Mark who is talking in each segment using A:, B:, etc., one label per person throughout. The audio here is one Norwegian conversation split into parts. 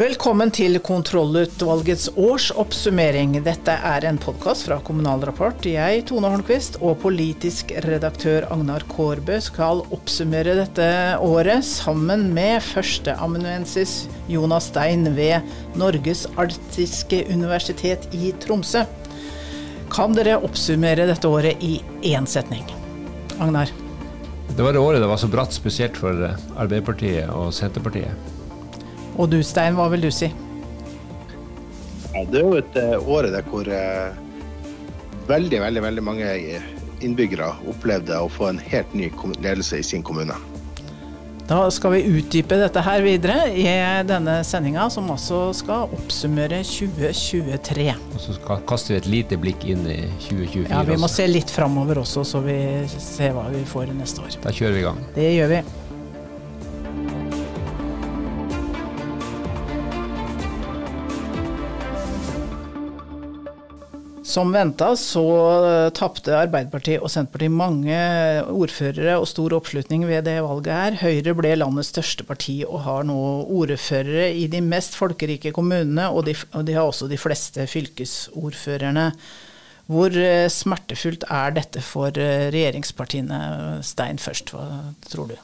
A: Velkommen til kontrollutvalgets årsoppsummering. Dette er en podkast fra Kommunal Rapport. Jeg, Tone Holmquist, og politisk redaktør Agnar Kårbø skal oppsummere dette året sammen med førsteamanuensis Jonas Stein ved Norges arktiske universitet i Tromsø. Kan dere oppsummere dette året i én setning? Agnar?
B: Det var det året det var så bratt, spesielt for Arbeiderpartiet og Senterpartiet.
A: Og du Stein, hva vil du si?
C: Ja, det er jo et året år der hvor eh, veldig, veldig, veldig mange innbyggere opplevde å få en helt ny ledelse i sin kommune.
A: Da skal vi utdype dette her videre i denne sendinga, som altså skal oppsummere 2023.
B: Og så kaster vi et lite blikk inn i 2024.
A: Ja, Vi må også. se litt framover også, så vi ser hva vi får neste år.
B: Da kjører vi i gang.
A: Det gjør vi. Som venta så tapte Arbeiderpartiet og Senterpartiet mange ordførere og stor oppslutning ved det valget her. Høyre ble landets største parti og har nå ordførere i de mest folkerike kommunene, og de, og de har også de fleste fylkesordførerne. Hvor eh, smertefullt er dette for eh, regjeringspartiene? Stein først, hva tror du?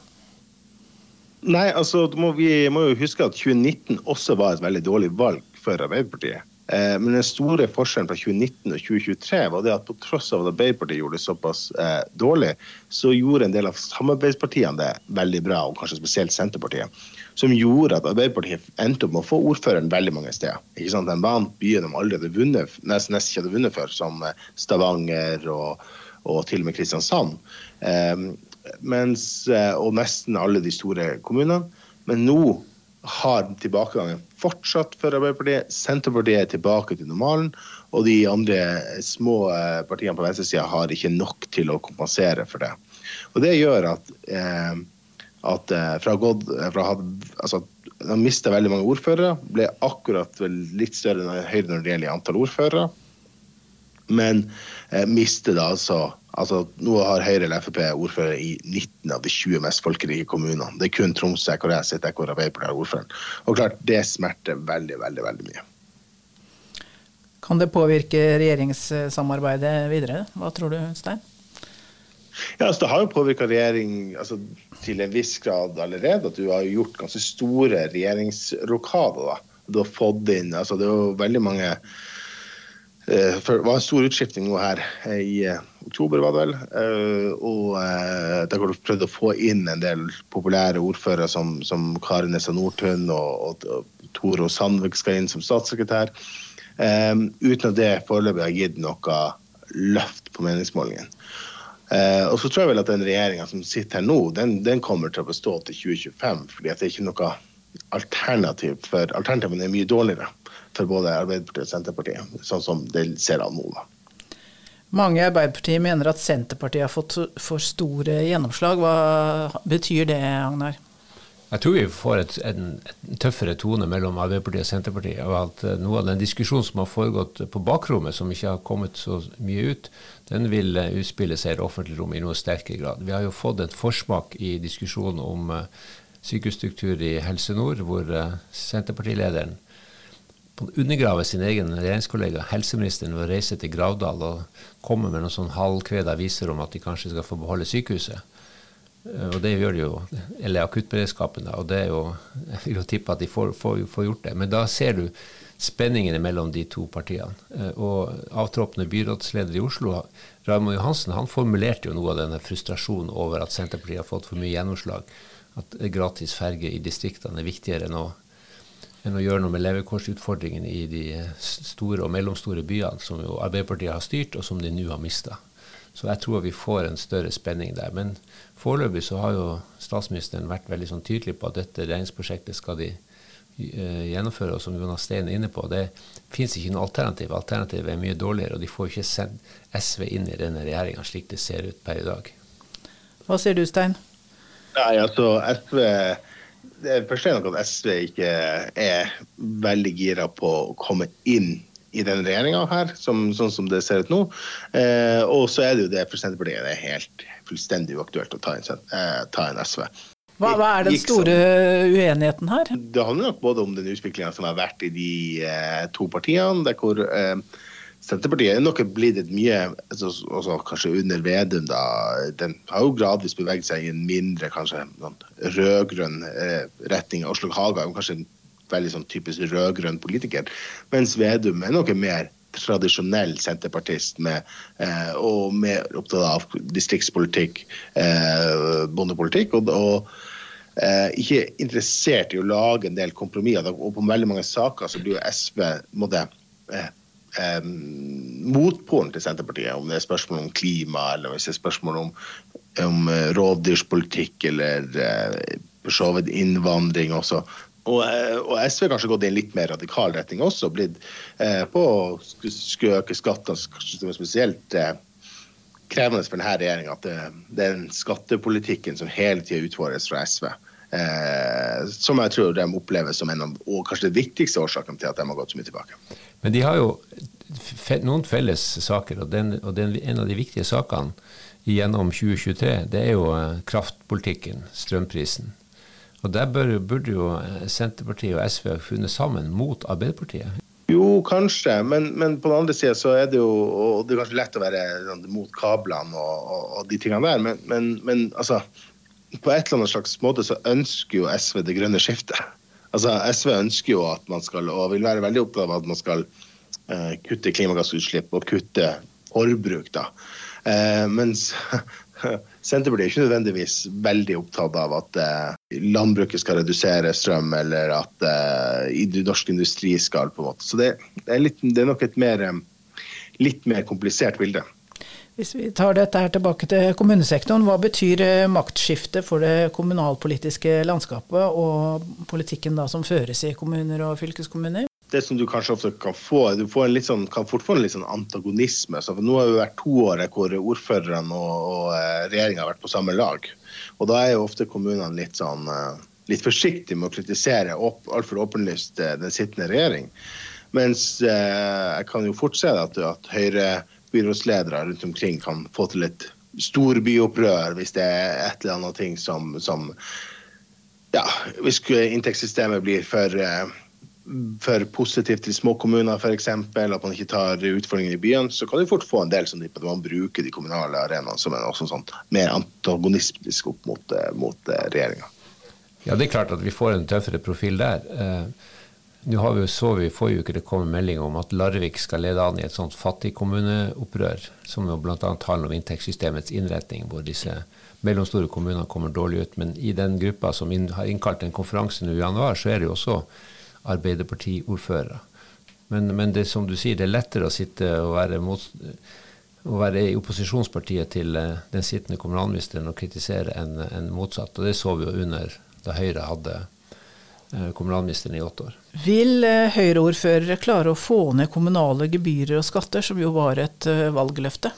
C: Nei, altså må vi må jo huske at 2019 også var et veldig dårlig valg for Arbeiderpartiet. Eh, men den store forskjellen fra 2019 og 2023 var det at på tross av at Arbeiderpartiet gjorde det såpass eh, dårlig, så gjorde en del av samarbeidspartiene det veldig bra, og kanskje spesielt Senterpartiet. Som gjorde at Arbeiderpartiet endte opp med å få ordføreren veldig mange steder. Ikke sant? Den vant byen de aldri hadde vunnet, nesten, nesten ikke hadde vunnet før, som eh, Stavanger og, og til og med Kristiansand. Eh, mens, eh, og nesten alle de store kommunene. Men nå har tilbakegangen fortsatt for Arbeiderpartiet. Senterpartiet er tilbake til normalen. Og de andre små eh, partiene på venstresida har ikke nok til å kompensere for det. Og det gjør at, eh, at eh, fra, God, fra altså, de mista veldig mange ordførere. Ble akkurat litt større enn Høyre når det gjelder antall ordførere. Men eh, mister da altså Altså, nå har Høyre eller Frp ordfører i 19 av de 20 mest folkerike kommunene. Det er kun Tromsø hvor jeg sitter hvor Arbeiderpartiet har ordføreren. Og klart, det smerter veldig, veldig, veldig mye.
A: Kan det påvirke regjeringssamarbeidet videre? Hva tror du, Stein?
C: Ja, altså Det har jo påvirka regjering altså, til en viss grad allerede. At du har gjort ganske store regjeringsrokader. Du har fått inn altså Det er jo veldig mange for det var en stor utskifting nå her eh, i eh, oktober, var det vel. Og der har du prøvd å få inn en del populære ordførere som, som Kari Nessa Nordtun og, og, Toro Sandvik skal inn som statssekretær. Uten at det foreløpig har gitt noe løft på meningsmålingen. Og så tror jeg vel at den regjeringa som sitter her nå, den, den, kommer til å bestå til 2025. fordi det er ikke noe alternativ, for alternativene er mye dårligere for både Arbeiderpartiet og Senterpartiet, sånn som det ser an nå.
A: Mange i Arbeiderpartiet mener at Senterpartiet har fått for store gjennomslag. Hva betyr det, Agnar?
B: Jeg tror vi får et, en, en, tøffere tone mellom Arbeiderpartiet og Senterpartiet. Og at eh, noe av den diskusjonen som har foregått på bakrommet, som ikke har kommet så mye ut, den vil uh, utspille seg i det offentlige rom i noe sterkere grad. Vi har jo fått en forsmak i diskusjonen om uh, sykehusstruktur i Helse Nord, hvor uh, Senterpartilederen undergraver sin egen regjeringskollega helseministeren ved å reise til Gravdal og komme med noen sånn halvkveda viser om at de kanskje skal få beholde sykehuset. Eh, og det gjør de jo, eller akuttberedskapen, da. Og det er jo, jeg vil jo tippe at de får, får, får gjort det. Men da ser du spenningene mellom de to partiene. Eh, og avtroppende byrådsleder i Oslo, Raymond Johansen, han formulerte jo noe av denne frustrasjonen over at Senterpartiet har fått for mye gjennomslag. At gratis ferge i distriktene er viktigere enn å enn å gjøre noe med levekårsutfordringene i de store og mellomstore byene, som jo Arbeiderpartiet har styrt, og som de nå har mista. Så jeg tror vi får en større spenning der. Men foreløpig så har jo statsministeren vært veldig sånn tydelig på at dette regjeringsprosjektet skal de uh, gjennomføre. Og som Jonas Steen er inne på, det finnes ikke noe alternativ. Alternativet er mye dårligere, og de får ikke sendt SV inn i denne regjeringa slik det ser ut per i dag.
A: Hva sier du, Stein?
C: Nei, altså SV jeg forstår nok at SV ikke er veldig gira på å komme inn i denne regjeringa her, som, sånn som det ser ut nå. Eh, og så er det jo det for Senterpartiet det er helt fullstendig uaktuelt å ta inn, eh, ta inn SV.
A: Hva, hva er den store uenigheten her?
C: Det handler nok både om den utviklinga som har vært i de eh, to partiene, der hvor eh, Senterpartiet er nok blitt et mye altså, også Kanskje under Vedum, da. Den har jo gradvis beveget seg i en mindre kanskje sånn rød-grønn eh, retning. Oslo-Haga er jo kanskje en veldig sånn typisk rød-grønn politiker, mens Vedum er nok en mer tradisjonell senterpartist med, eh, og mer opptatt av distriktspolitikk, eh, bondepolitikk. og, og eh, ikke interessert i å lage en del kompromisser. Og på veldig mange saker så blir jo SV måtte, eh, motpolen til Senterpartiet, om det er spørsmål om klima eller hvis det er spørsmål om, om eh, rovdyrspolitikk eller eh, for så vidt innvandring også. Og, eh, og SV har kanskje gått i en litt mer radikal retning også, blitt eh, på å skulle øke skattene, som er spesielt eh, krevende for denne regjeringa, at det, det, er den skattepolitikken som hele tida utfordres fra SV. Eh, som jeg tror de opplever som en av og kanskje det viktigste årsaken til at de har gått så mye tilbake.
B: Men de har jo noen felles saker, og, den, og den, en av de viktige sakene gjennom 2023, det er jo eh, kraftpolitikken, strømprisen. Og der bør, burde jo eh, Senterpartiet og SV funnet sammen mot Arbeiderpartiet.
C: Jo, kanskje, men, men, på den andre sida så er det jo og Det er kanskje lett å være sånn, mot kablene og, og, og, de tingene der, men, men, men altså på et eller annet slags måte så ønsker jo SV det grønne skiftet. Altså SV ønsker jo at man skal, og vil være veldig opptatt av at man skal eh, kutte klimagassutslipp og kutte forbruk. da. Eh, mens Senterpartiet er ikke nødvendigvis veldig opptatt av at eh, landbruket skal redusere strøm, eller at norsk industri skal på en måte. Så det, det, er, litt, det er, nok et mer, litt mer komplisert bilde.
A: Hvis vi tar dette her tilbake til kommunesektoren, hva betyr eh, maktskiftet for det kommunalpolitiske landskapet og politikken da som føres i kommuner og fylkeskommuner?
C: Det som du kanskje ofte kan få, du sånn, kan fort få en litt sånn antagonisme. Så nå har det vært to år hvor ordførerne og, og eh, regjeringa har vært på samme lag. Og da er jo ofte kommunene litt sånn eh, litt forsiktige med å kritisere altfor åpenlyst den sittende regjering. Mens jeg kan jo fort se at, at Høyre byrådsledere rundt omkring kan få til et storbｙopprør hvis det er et eller annet ting som, som ja, Hvis inntektssystemet blir for, eh, for positivt til små kommuner f.eks., at man ikke tar utfordringene i byene, så kan du fort få en del som at man bruker de kommunale arenaene som en sånn, mer antagonistisk opp mot, eh, mot eh, regjeringa.
B: Ja, det er klart at vi får en tøffere profil der. Nå har vi jo så vi forrige uke det kom en melding om at Larvik skal lede an i et sånt fattigkommuneopprør, som jo bl.a. handler om inntektssystemets innretning, hvor disse mellomstore kommunene kommer dårlig ut. Men i den gruppa som inn, har innkalt en konferanse nå i januar, så er det jo også Arbeiderpartiordførere. Men, men det som du sier, det er lettere å sitte og være, mot, å være i opposisjonspartiet til eh, den sittende kommunalministeren og kritisere enn en motsatt. Og det så vi jo under da Høyre hadde kommunalministeren i åtte år.
A: Vil eh, Høyre-ordførere klare å få ned kommunale gebyrer og skatter, som jo var et eh, valgløfte?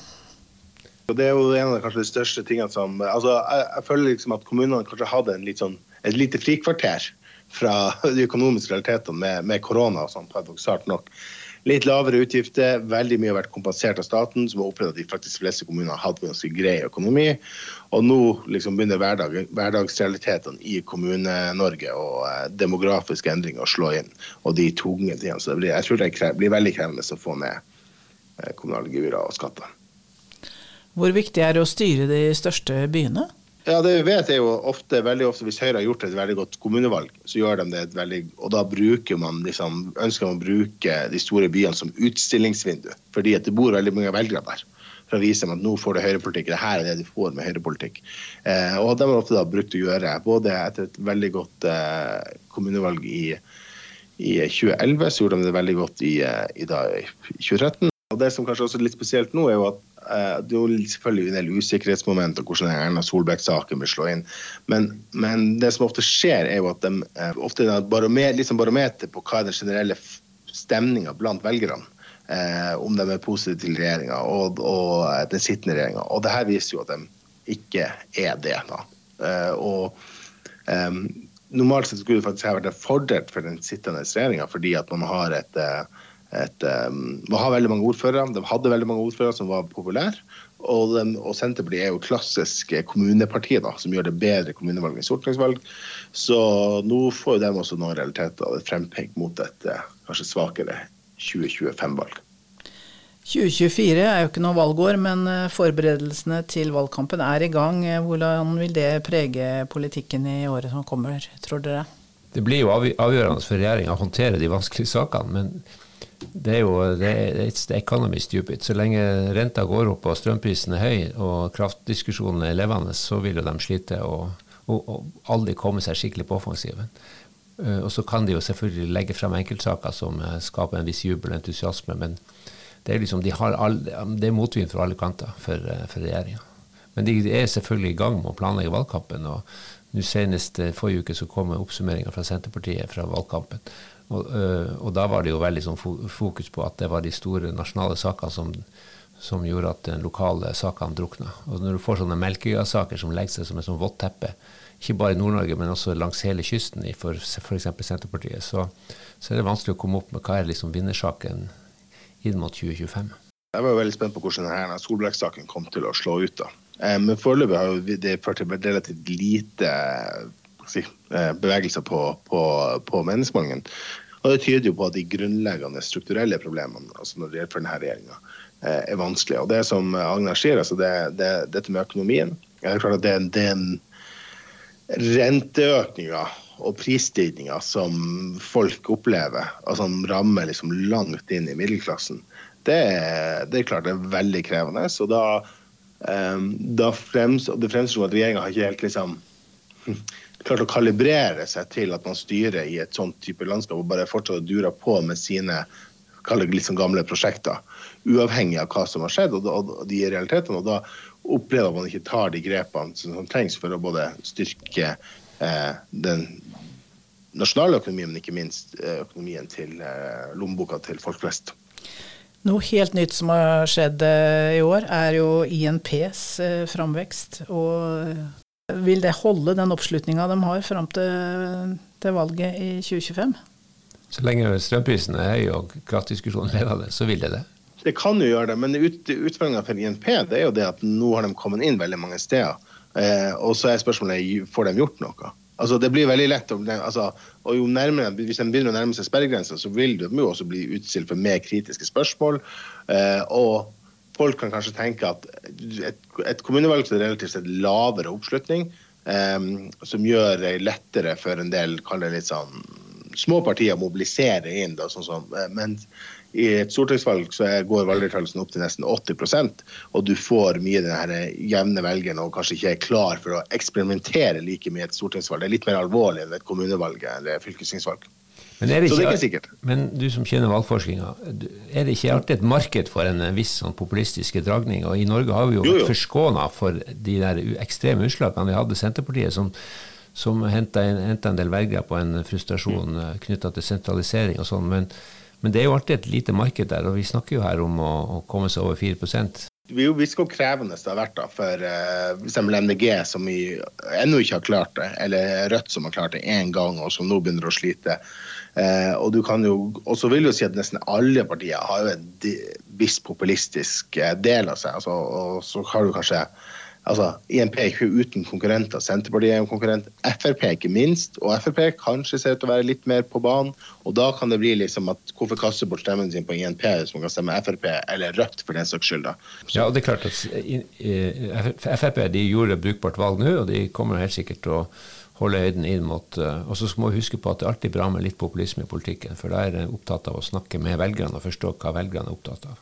C: Det er jo en av kanskje de største tingene som altså, jeg, jeg, føler liksom at kommunene kanskje hadde en litt sånn, et lite frikvarter fra de økonomiske realitetene med, med korona og sånn, paradoksalt nok. Litt lavere utgifter, veldig mye har vært kompensert av staten, som har opplevd at de faktisk fleste kommuner har hatt ganske grei økonomi. Og nå liksom begynner hverdag, hverdagsrealitetene i Kommune-Norge og eh, demografiske endringer å slå inn. Og de tunge tingene. Så blir, jeg tror det blir veldig krevende å få ned eh, kommunale gebyrer og skatter.
A: Hvor viktig er det å styre de største byene?
C: Ja, det vi vet er jo ofte, veldig ofte Hvis Høyre har gjort et veldig godt kommunevalg, så gjør de det et veldig Og da bruker man liksom, ønsker man å bruke de store byene som utstillingsvindu. Fordi at det bor veldig mange velgere der. For å vise dem at nå får du høyrepolitikk. Det her er det du får med høyrepolitikk. Eh, og de har ofte da brukt å gjøre, både etter et veldig godt eh, kommunevalg i, i 2011, så gjorde de det veldig godt i, eh, i, da, i 2013. Og det som kanskje også er litt spesielt nå, er jo at det er jo selvfølgelig en del usikkerhetsmomenter hvordan Erna Solberg-saken vil slå inn. Men, men, det som ofte skjer, er jo at de eh, ofte er barometer, liksom barometer på hva er den generelle stemninga blant velgerne. Eh, om de er positive til regjeringa og, og, den sittende regjeringa. Og det her viser jo at de ikke er det. da. Eh, og eh, Normalt sett skulle det faktisk ha vært en fordel for den sittende regjeringa, fordi at man har et, et um, har veldig mange ordførere. De hadde veldig mange ordførere som var populære. Og, de, og, Senterpartiet er jo klassisk kommuneparti da, som gjør det bedre kommunevalg enn stortingsvalg. Så nå får jo de også noen realiteter et frempek mot et kanskje svakere 2025-valg.
A: 2024 er jo ikke noe valgår, men eh, forberedelsene til valgkampen er i gang. Hvordan vil det prege politikken i året som kommer, tror dere?
B: Det blir jo avgjørende for regjeringa å håndtere de vanskelige sakene. men det er jo det it's the economy stupid. Så lenge renta går opp og strømprisen er høy og kraftdiskusjonen er levende, så vil jo de slite og, og, og aldri komme seg skikkelig på offensiven. Uh, og så kan de jo selvfølgelig legge frem enkeltsaker som uh, skaper en viss jubel og entusiasme, men det er, liksom, de all, det er motvind fra alle kanter for, uh, for regjeringa. Men de er selvfølgelig i gang med å planlegge valgkampen. og nå Senest forrige uke så kom oppsummeringa fra Senterpartiet fra valgkampen. Og, øh, og, da var det jo veldig sånn fokus på at det var de store nasjonale sakene som, som gjorde at den lokale sakene drukna. Og når du får sånne Melkøya-saker som legger seg som et sånn vått teppe, ikke bare i Nord-Norge, men også langs hele kysten for f.eks. Senterpartiet, så, så, er det vanskelig å komme opp med hva er liksom vinnersaken inn mot 2025.
C: Jeg var veldig spent på hvordan denne Solbrekk-saken kom til å slå ut. da. Eh, men foreløpig har det ført til relativt lite eh, bevegelser på, på, på meningsmålingene. Og det tyder jo på at de grunnleggende strukturelle problemene altså når det gjelder for denne regjeringa, eh, er vanskelige. Og det som Agnar sier, altså det, det, dette med økonomien det er klart at det, den en renteøkninga og prisstigninga som folk opplever, og som rammer liksom langt inn i middelklassen, det, det er klart det er veldig krevende. Så da, um, da frems, det fremstår som at regjeringa har ikke helt liksom klart å kalibrere seg til at man styrer i et sånt type landskap og bare fortsatt durer på med sine liksom gamle prosjekter, uavhengig av hva som har skjedd og, og, og de realitetene. Og da opplever man ikke tar de grepene som, som trengs for å både styrke eh, den nasjonale økonomien, men ikke minst eh, økonomien til eh, lommeboka til folk flest.
A: Noe helt nytt som har skjedd eh, i år, er jo INPs eh, framvekst. Og vil det holde den oppslutninga de har fram til, til, valget i 2025?
B: Så lenge strømprisen er høy og kraftdiskusjonen levende, så vil det det?
C: Det kan jo gjøre det, men ut, utfordringa for INP det er jo det at nå har de kommet inn veldig mange steder. Eh, og så er spørsmålet får de gjort noe. Altså Det blir veldig lett, altså, og jo nærmere, Hvis de begynner å nærme seg sperregrensa, så vil de jo også bli utstilt for mer kritiske spørsmål. Eh, og folk kan kanskje tenke at et, et kommunevalg er relativt sett lavere oppslutning, um, som gjør det lettere for en del kall det litt sånn små partier å mobilisere inn. Da, sånn som, eh, men i et stortingsvalg så går valgdeltakelsen opp til nesten 80% og du får mye den jevne velgeren og kanskje ikke er klar for å eksperimentere like mye i et stortingsvalg. Det er litt mer alvorlig enn et kommunevalg eller fylkestingsvalg.
B: Men er det ikke, så det er ikke sikkert. Men du som kjenner valgforskinga, er det ikke alltid et marked for en viss sånn populistiske dragning? Og i Norge har vi jo, jo, jo. vært forskåna for de der ekstreme utslagene. Vi hadde Senterpartiet som, som henta en, en, del velgere på en frustrasjon mm. Eh, knytta til sentralisering og sånn. Men, men, det er jo alltid et lite marked der, og vi snakker jo her om å, å komme seg over 4%
C: vi visste hvor krevende det har vært da, for uh, f.eks. MDG, som ennå ikke har klart det, eller Rødt, som har klart det én gang, og som nå begynner å slite. Eh, og du kan jo også vil jo si at nesten alle partier har jo en viss populistisk eh, del av seg. Altså, og så har du kanskje altså INP er ikke uten konkurrenter. Senterpartiet er en konkurrent. Frp ikke minst. Og Frp kanskje ser ut til å være litt mer på banen. Og da kan det bli liksom at hvorfor kaste bort stemmen sin på INP hvis man kan stemme Frp eller Rødt for den saks skyld. da.
B: Ja, og det er klart at Frp de gjorde brukbart valg nå, og de kommer helt sikkert til å holde høyden inn mot uh, Og så må vi huske på at det er alltid bra med litt populisme i politikken, for da er jeg opptatt av å snakke med velgerne og forstå hva velgerne er opptatt av.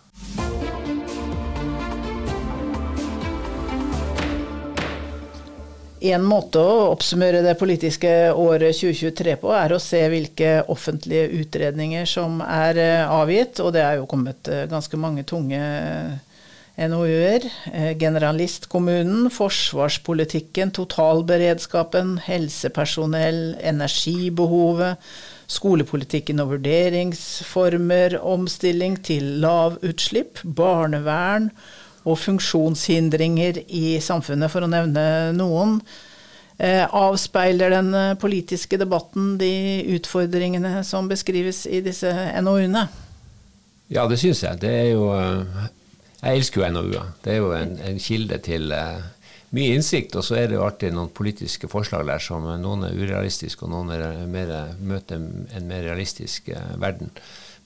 A: En måte å oppsummere det politiske året 2023 på, er å se hvilke offentlige utredninger som er eh, avgitt. Og det er jo kommet eh, ganske mange tunge NOU-er, eh, generalistkommunen, forsvarspolitikken, totalberedskapen, helsepersonell, energibehovet, skolepolitikken og vurderingsformer, omstilling til lavutslipp, barnevern og funksjonshindringer i samfunnet, for å nevne noen. Eh, avspeiler den politiske debatten de utfordringene som beskrives i disse NOU-ene?
B: Ja, det syns jeg. Det er jo Jeg elsker jo NOU-er. Det er jo en, en kilde til mye innsikt, og så er det jo alltid noen politiske forslag der som noen er urealistiske, og noen er mer, møter en mer realistisk uh, verden.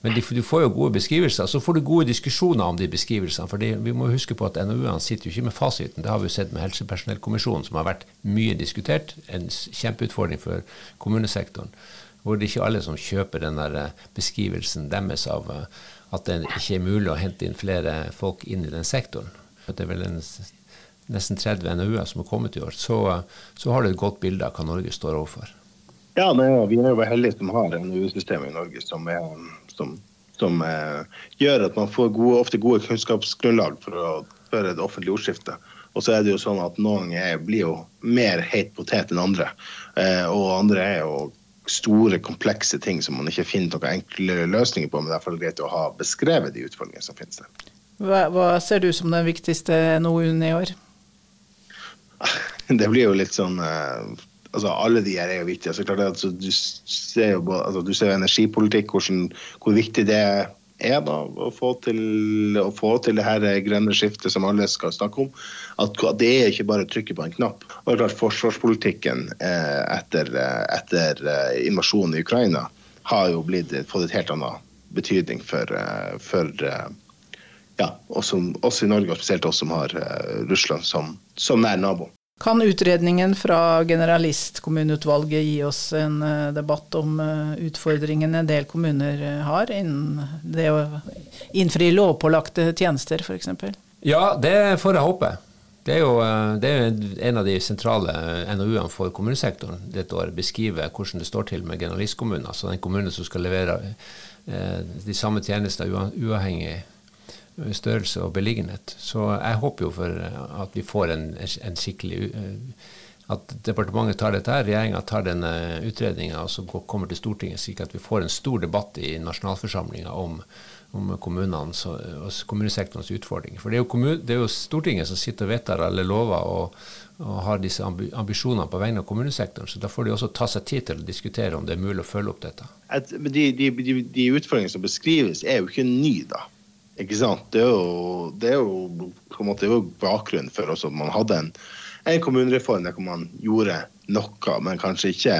B: Men de, du får jo gode beskrivelser. Så får du gode diskusjoner om de beskrivelsene. For vi må huske på at NOU-ene sitter jo ikke med fasiten. Det har vi jo sett med Helsepersonellkommisjonen, som har vært mye diskutert. En kjempeutfordring for kommunesektoren. Hvor det ikke er alle som kjøper den der eh, beskrivelsen deres av eh, at det ikke er mulig å hente inn flere folk inn i den sektoren. Det er vel en nesten 30 NOU-er som har kommet i år, så, så, har du et godt bilde av hva Norge står overfor.
C: Ja, nei, vi er jo heldige som har NOU-systemet i Norge som, er, som, som eh, gjør at man får gode, ofte gode kunnskapsgrunnlag for å føre et offentlig ordskifte. Og så er det jo sånn at noen er, blir jo mer heit potet enn andre. Eh, og andre er jo store, komplekse ting som man ikke finner noen enkle løsninger på. Men derfor er det greit å ha beskrevet de utfordringene som finnes der.
A: Hva, hva ser du som den viktigste NOU-en i år?
C: det blir jo litt sånn uh, altså Alle de her er jo viktige. Altså, klart, altså, du ser jo altså, du ser energipolitikk, hvordan, hvor viktig det er da, å få til, å få til det her grønne skiftet som alle skal snakke om. At, at det er ikke bare å trykke på en knapp. Og det er klart Forsvarspolitikken eh, etter, eh, etter eh, invasjonen i Ukraina har jo blitt, fått et helt annet betydning for, uh, for uh, ja, oss, oss, i Norge, og spesielt oss som har Russland som, som nær nabo.
A: Kan utredningen fra generalistkommuneutvalget gi oss en eh, debatt om eh, utfordringene en del kommuner eh, har innen det å innfri lovpålagte tjenester f.eks.?
B: Ja, det får jeg håpe. Det er jo det er en av de sentrale NOU-ene for kommunesektoren dette året. Beskrive hvordan det står til med generalistkommunen, altså den kommunen som skal levere de samme tjenester uavhengig størrelse og beliggenhet. Så jeg håper jo for at vi får en, en skikkelig eh, At departementet tar dette regjeringa tar denne utredninga og så kommer til Stortinget, slik at vi får en stor debatt i nasjonalforsamlinga om, om kommunesektorens utfordringer. For det er, kommun, det er, jo Stortinget som sitter og vedtar alle lover og, og har disse ambisjonene på vegne av kommunesektoren. Så da får de også ta seg tid til å diskutere om det er mulig å følge opp dette.
C: De, de, de, de utfordringene som beskrives, er jo ikke nye, da. Ikke sant? Det er jo, det er jo, på en måte, bakgrunnen for at man hadde en, en kommunereform der man gjorde noe, men kanskje ikke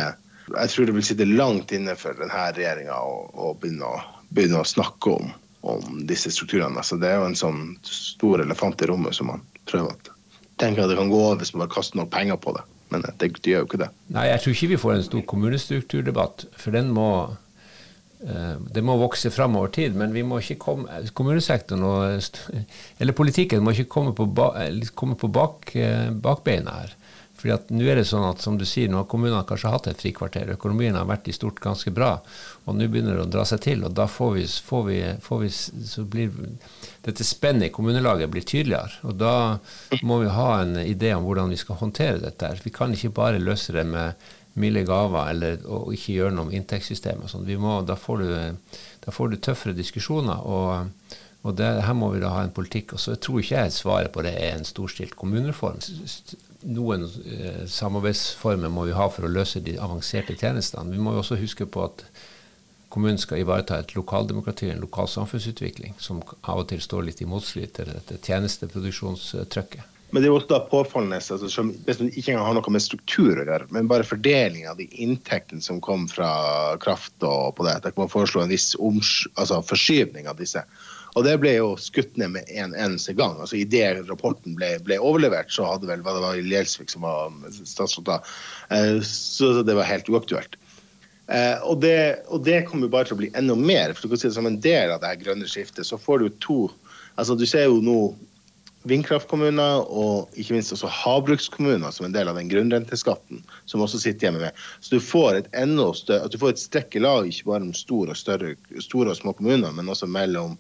C: Jeg tror det vil sitte langt inne for denne regjeringa å, begynne, begynne å snakke om, om disse strukturene. Altså, det er jo en sånn stor elefant i rommet som man prøver å tenke at det kan gå over hvis man bare kaster noen penger på det. Men det, det gjør jo ikke det.
B: Nei, jeg tror ikke vi får en stor kommunestrukturdebatt, for den må det må vokse fram over tid, men vi må ikke komme, kommunesektoren og, eller politikken må ikke komme på, komme på bak, eh, bakbeina her. Fordi at nå er det sånn at som du sier, nå har kommunene kanskje hatt et frikvarter. Økonomien har vært i stort ganske bra, og nå begynner det å dra seg til. og Da får vi, får vi, får vi så blir dette spennet i kommunelaget blir tydeligere. Og da må vi ha en idé om hvordan vi skal håndtere dette. Vi kan ikke bare løse det med milde gaver eller å ikke gjøre noe med inntektssystemet. Sånn. Da, får du, da får du tøffere diskusjoner. og, og det, Her må vi da ha en politikk. og så tror ikke jeg svaret på det er en storstilt kommunereform. Noen eh, samarbeidsformer må vi ha for å løse de avanserte tjenestene. Vi må jo også huske på at kommunen skal ivareta et lokaldemokrati, en lokal samfunnsutvikling, som av og til står litt i motstrid til dette tjenesteproduksjonstrykket.
C: Men det er jo også da påfallende altså, som ikke engang har noe med struktur å gjøre, men bare fordeling av de inntektene som kom fra kraft og på det. Der man foreslå en viss altså, forskyvning av disse. Og det ble jo skutt ned med en eneste gang. altså Idet rapporten ble, ble, overlevert, så hadde vel hva det var Gjelsvik som var statsråd da, eh, så det var helt uaktuelt. Eh, og det, og det kommer bare til å bli enda mer. for du kan si det Som en del av det her grønne skiftet så får du to altså Du ser jo nå vindkraftkommuner og ikke minst også havbrukskommuner som en del av den grunnrenteskatten som også sitter hjemme med. Så du får et enda større, at du får et strekk i lag ikke bare om store og, større, store og små kommuner, men også mellom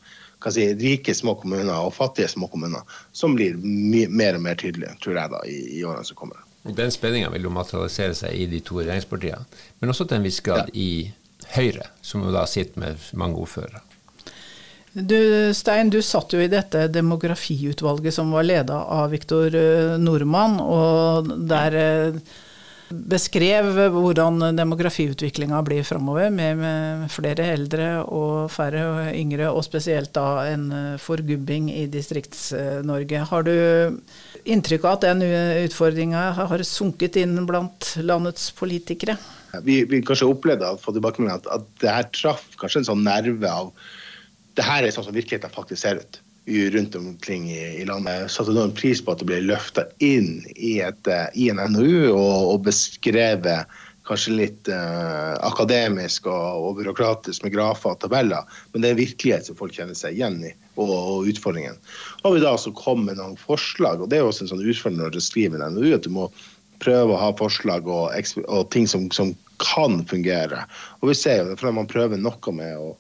C: si, rike små kommuner og fattige små kommuner, som blir mer og mer tydelige, tror jeg, da, i, i årene som kommer.
B: Den spenninga vil jo materialisere seg i de to regjeringspartiene, men også til en viss grad ja. i Høyre, som jo da sitter med mange ordførere.
A: Du, Stein, du satt jo i dette demografiutvalget som var leda av Viktor eh, Nordmann, og der eh, beskrev hvordan demografiutviklinga blir framover, med, med, flere eldre og færre og yngre, og spesielt da en forgubbing i Distrikts-Norge. Har du inntrykk av at den utfordringa har sunket inn blant landets politikere?
C: Vi, vi kanskje opplevde at, at det her traff kanskje en sånn nerve av det her er sånn som virkeligheten faktisk ser ut rundt omkring i, landet. Satte enorm pris på at det ble løfta inn i, et, eh, i, en NOU og, og beskrevet kanskje litt uh, akademisk og, og, byråkratisk med grafer og tabeller, men det er en virkelighet som folk kjenner seg igjen i, og, og utfordringen. Og vi da så kom med noen forslag, og det er også en sånn utfordring når du skriver en NOU, at du må prøve å ha forslag og, og ting som, som, kan fungere. Og vi ser jo det, for man prøver noe med å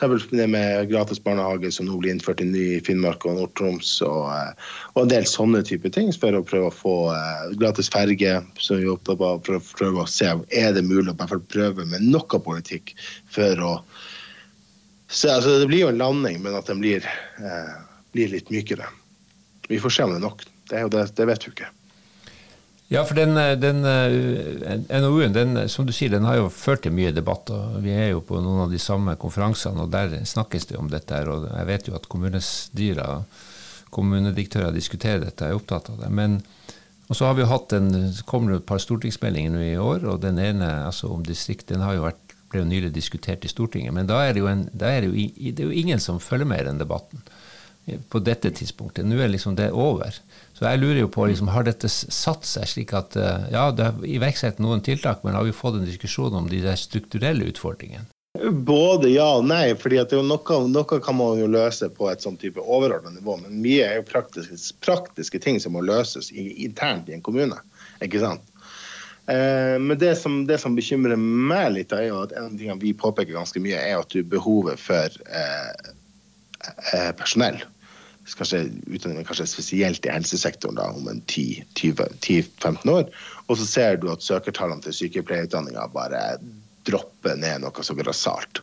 C: det med gratis barnehage som nå blir innført i Finnmark og Nord-Troms, og, eh, og, en del sånne type ting for å prøve å få uh, gratis ferge, som vi er opptatt for å prøve å se er det mulig å prøve med noe politikk for å så, altså, Det blir jo en landing, men at den blir, eh, blir litt mykere. Vi får se om det er nok. Det, det, det vet vi ikke.
B: Ja, for den, eh, den eh, NOU-en, den, som du sier, den har jo ført til mye debatt. og Vi er jo på noen av de samme konferansene, og der snakkes det om dette. her, og Jeg vet jo at kommunestyrer, kommunedirektører diskuterer dette, er opptatt av det. men og så har vi jo hatt en, kommer det et par stortingsmeldinger nå i år, og den ene altså om distrikt den har jo vært, ble jo nylig diskutert i Stortinget. Men da er det jo, en, er det jo, det er jo ingen som følger med i den debatten på dette tidspunktet. Nå er liksom det over. Så jeg lurer jo på, liksom, har dette satt seg slik at eh, ja, det er iverksatt noen tiltak, men har vi fått en diskusjon om de der strukturelle utfordringene?
C: Både ja og nei. fordi noe, noe, kan man jo løse på et sånn type overordnet nivå. Men mye er jo praktiske, praktiske ting som må løses internt i en kommune. ikke sant? Eh, men det som, det som, bekymrer meg litt, er jo at en av tingene vi påpeker ganske mye, er at du behovet for eh personell kanskje utdanning kanskje spesielt i helsesektoren da, om 10-15 år. Og så ser du at søkertallene til sykepleierutdanninga bare dropper ned noe så grassat.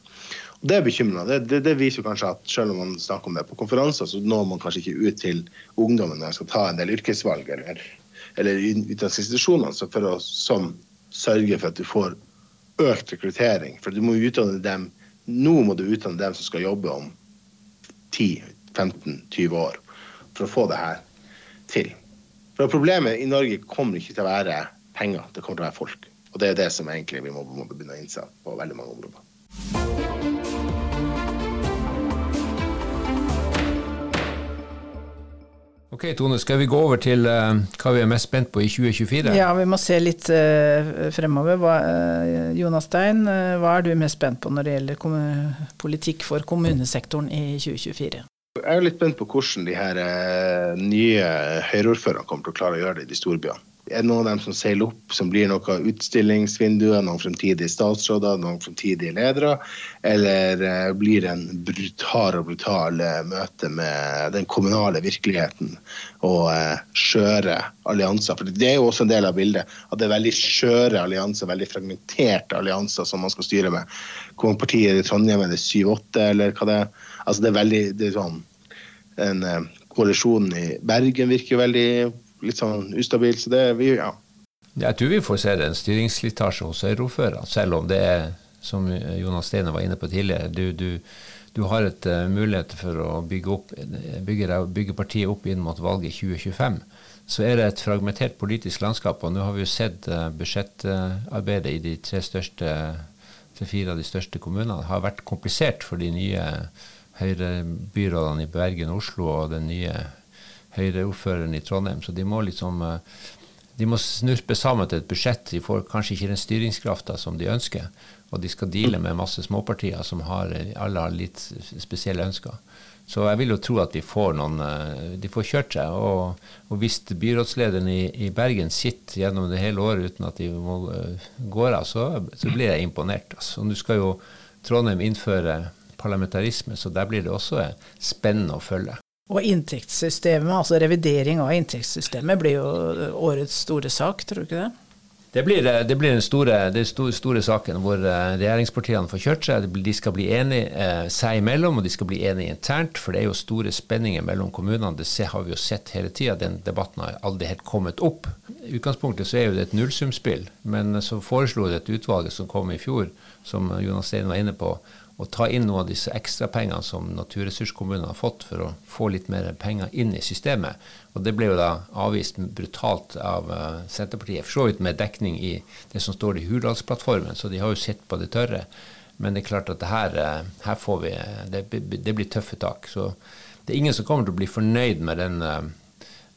C: Det er bekymrende. Det, det, det, viser kanskje at selv om man snakker om det på konferanser, så når man kanskje ikke ut til ungdommen når man skal ta en del yrkesvalg eller, eller utdanningsinstitusjonene for å som, sørge for at du får økt rekruttering. For du må utdanne dem nå må du utdanne dem som skal jobbe om 10 15-20 år for å få det her til. For Problemet i Norge kommer ikke til å være penger, det kommer til å være folk. Og det er det som egentlig vi må, må begynne å innse på veldig mange områder.
B: Ok, Tone, skal vi gå over til uh, hva vi er mest spent på i 2024?
A: Ja, vi må se litt uh, fremover. Hva, uh, Jonas Stein, hva er du mest spent på når det gjelder politikk for kommunesektoren i 2024?
C: Jeg er litt spent på hvordan de her nye Høyre-ordførerne kommer til å klare å gjøre det i de store byene. Er noen av dem som seiler opp, som blir noe utstillingsvinduer, noen fremtidige statsråder, noen fremtidige ledere? Eller eh, blir det en brutal og brutal eh, møte med den kommunale virkeligheten og skjøre allianser? For det er jo også en del av bildet at det er veldig skjøre allianser, veldig fragmenterte allianser som man skal styre med. Kommer partiet i Trondheim er det 7-8, eller hva det er? Altså det er veldig det er sånn, en Koalisjonen i Bergen virker veldig litt sånn ustabil. Så det vi, ja.
B: Jeg tror vi får se en styringsslitasje hos Høyre-ordførerne, selv om det er, som Jonas Steine var inne på tidligere, du, du, du har et uh, mulighet for å bygge, opp, bygge, bygge, partiet opp inn mot valget 2025. Så er det et fragmentert politisk landskap, og nå har vi jo sett uh, budsjettarbeidet i de tre største tre fire av de største kommunene har vært komplisert for de nye Høyre-byrådene i Bergen og Oslo og den nye Høyre-ordføreren i Trondheim. Så de må liksom eh, de må snurpe sammen til et budsjett. De får kanskje ikke den styringskrafta som de ønsker. Og de skal deale med masse småpartier som har, alle har litt spesielle ønsker. Så jeg vil jo tro at de får noen eh, De får kjørt seg. Og, og hvis byrådslederen i, i, Bergen sitter gjennom det hele året uten at de må uh, gå av, så, så, blir jeg imponert. Altså. Nå skal jo Trondheim innføre parlamentarisme, så der blir det også spennende å følge.
A: Og inntektssystemet, altså revidering av inntektssystemet, blir jo årets store sak, tror du ikke det?
B: Det blir, eh, det blir den store, den store, store, saken hvor eh, regjeringspartiene får kjørt seg. De skal bli enige eh, seg imellom, og de skal bli enige internt. For det er jo store spenninger mellom kommunene. Det har vi jo sett hele tida. Den debatten har aldri helt kommet opp. I utgangspunktet så er jo det et nullsumspill. Men så foreslo det et utvalg som kom i fjor, som Jonas Stein var inne på, å ta inn noen av disse ekstrapengene som naturressurskommunene har fått for å få litt mer penger inn i systemet. Og Det ble jo da avvist brutalt av uh, Senterpartiet, for så vidt med dekning i det som står i Hurdalsplattformen, så de har jo sett på det tørre. Men det er klart at det her, uh, her får vi det, det, blir tøffe tak. Så det er ingen som kommer til å bli fornøyd med den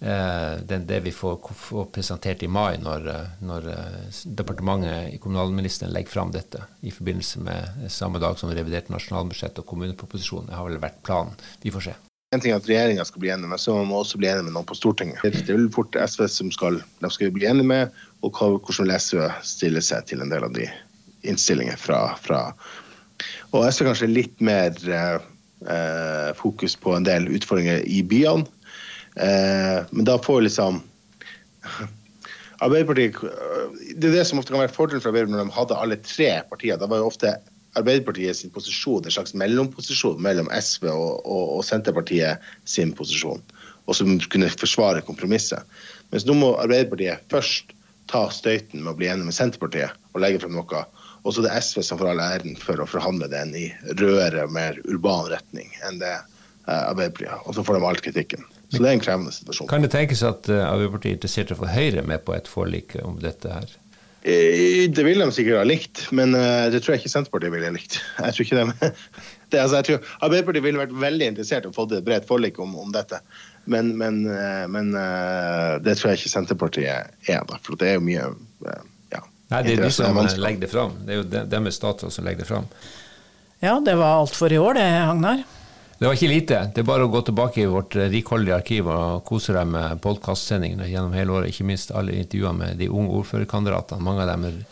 B: Eh, det, det vi får, får, presentert i mai, når, eh, når eh, departementet, kommunalministeren, legger fram dette i forbindelse med samme dag som revidert nasjonalbudsjett og kommuneproposisjonen. Det har vel vært planen. Vi får se.
C: En ting er at regjeringa skal bli enig med, så må man også bli enig med noen på Stortinget. Det er vel fort SV som skal, de skal bli enig med, og hvordan SV stille seg til en del av de innstillinger fra, fra Og SV kanskje litt mer eh, fokus på en del utfordringer i byene Eh, men da får liksom Arbeiderpartiet Det er det som ofte kan være fordelen for Arbeiderpartiet når de hadde alle tre partier. Da var jo ofte Arbeiderpartiet sin posisjon en slags mellomposisjon mellom SV og, og, og Senterpartiet sin posisjon, og som kunne forsvare kompromisset. Mens nå må Arbeiderpartiet først ta støyten med å bli enig med Senterpartiet og legge frem noe. Og så er det SV som får all æren for å forhandle den i rødere, mer urban retning enn det eh, Arbeiderpartiet. Og så får de all kritikken. Så det er en krevende situasjon.
B: Kan det tenkes at uh, Arbeiderpartiet er interessert i å få Høyre med på et forlik om dette her?
C: Eh, det vil de sikkert ha likt, men uh, det tror jeg ikke Senterpartiet ville likt. Jeg tror ikke de, det, altså, jeg tror Arbeiderpartiet ville vært veldig interessert i å få et bredt forlik om, om dette. Men, men, men det tror jeg ikke Senterpartiet er, da, for det er jo mye ja,
B: Nei, det er de som legger det fram. Det er jo deres statsråd som legger det fram.
A: Ja, det var alt for i år det, Hagnar.
B: Det var ikke lite. Det er bare å gå tilbake i vårt rikholdige arkiv og kose deg med podkastsendingene gjennom hele året. Ikke minst alle intervjuene med de unge ordførerkandidatene. Mange av dem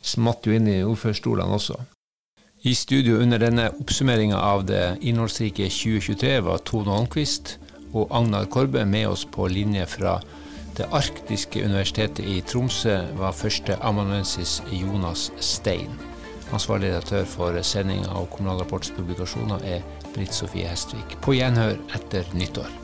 B: smatt jo inn i ordførerstolene også. I studio under denne oppsummeringa av det innholdsrike 2023 var Tone Holmquist og Agnar Korbe med oss på linje fra det arktiske universitetet i Tromsø var første amanuensis Jonas Stein. Ansvarlig redaktør for sendinga av Kommunal Rapports publikasjoner er Britt Sofie Hestvik. På gjenhør etter nyttår.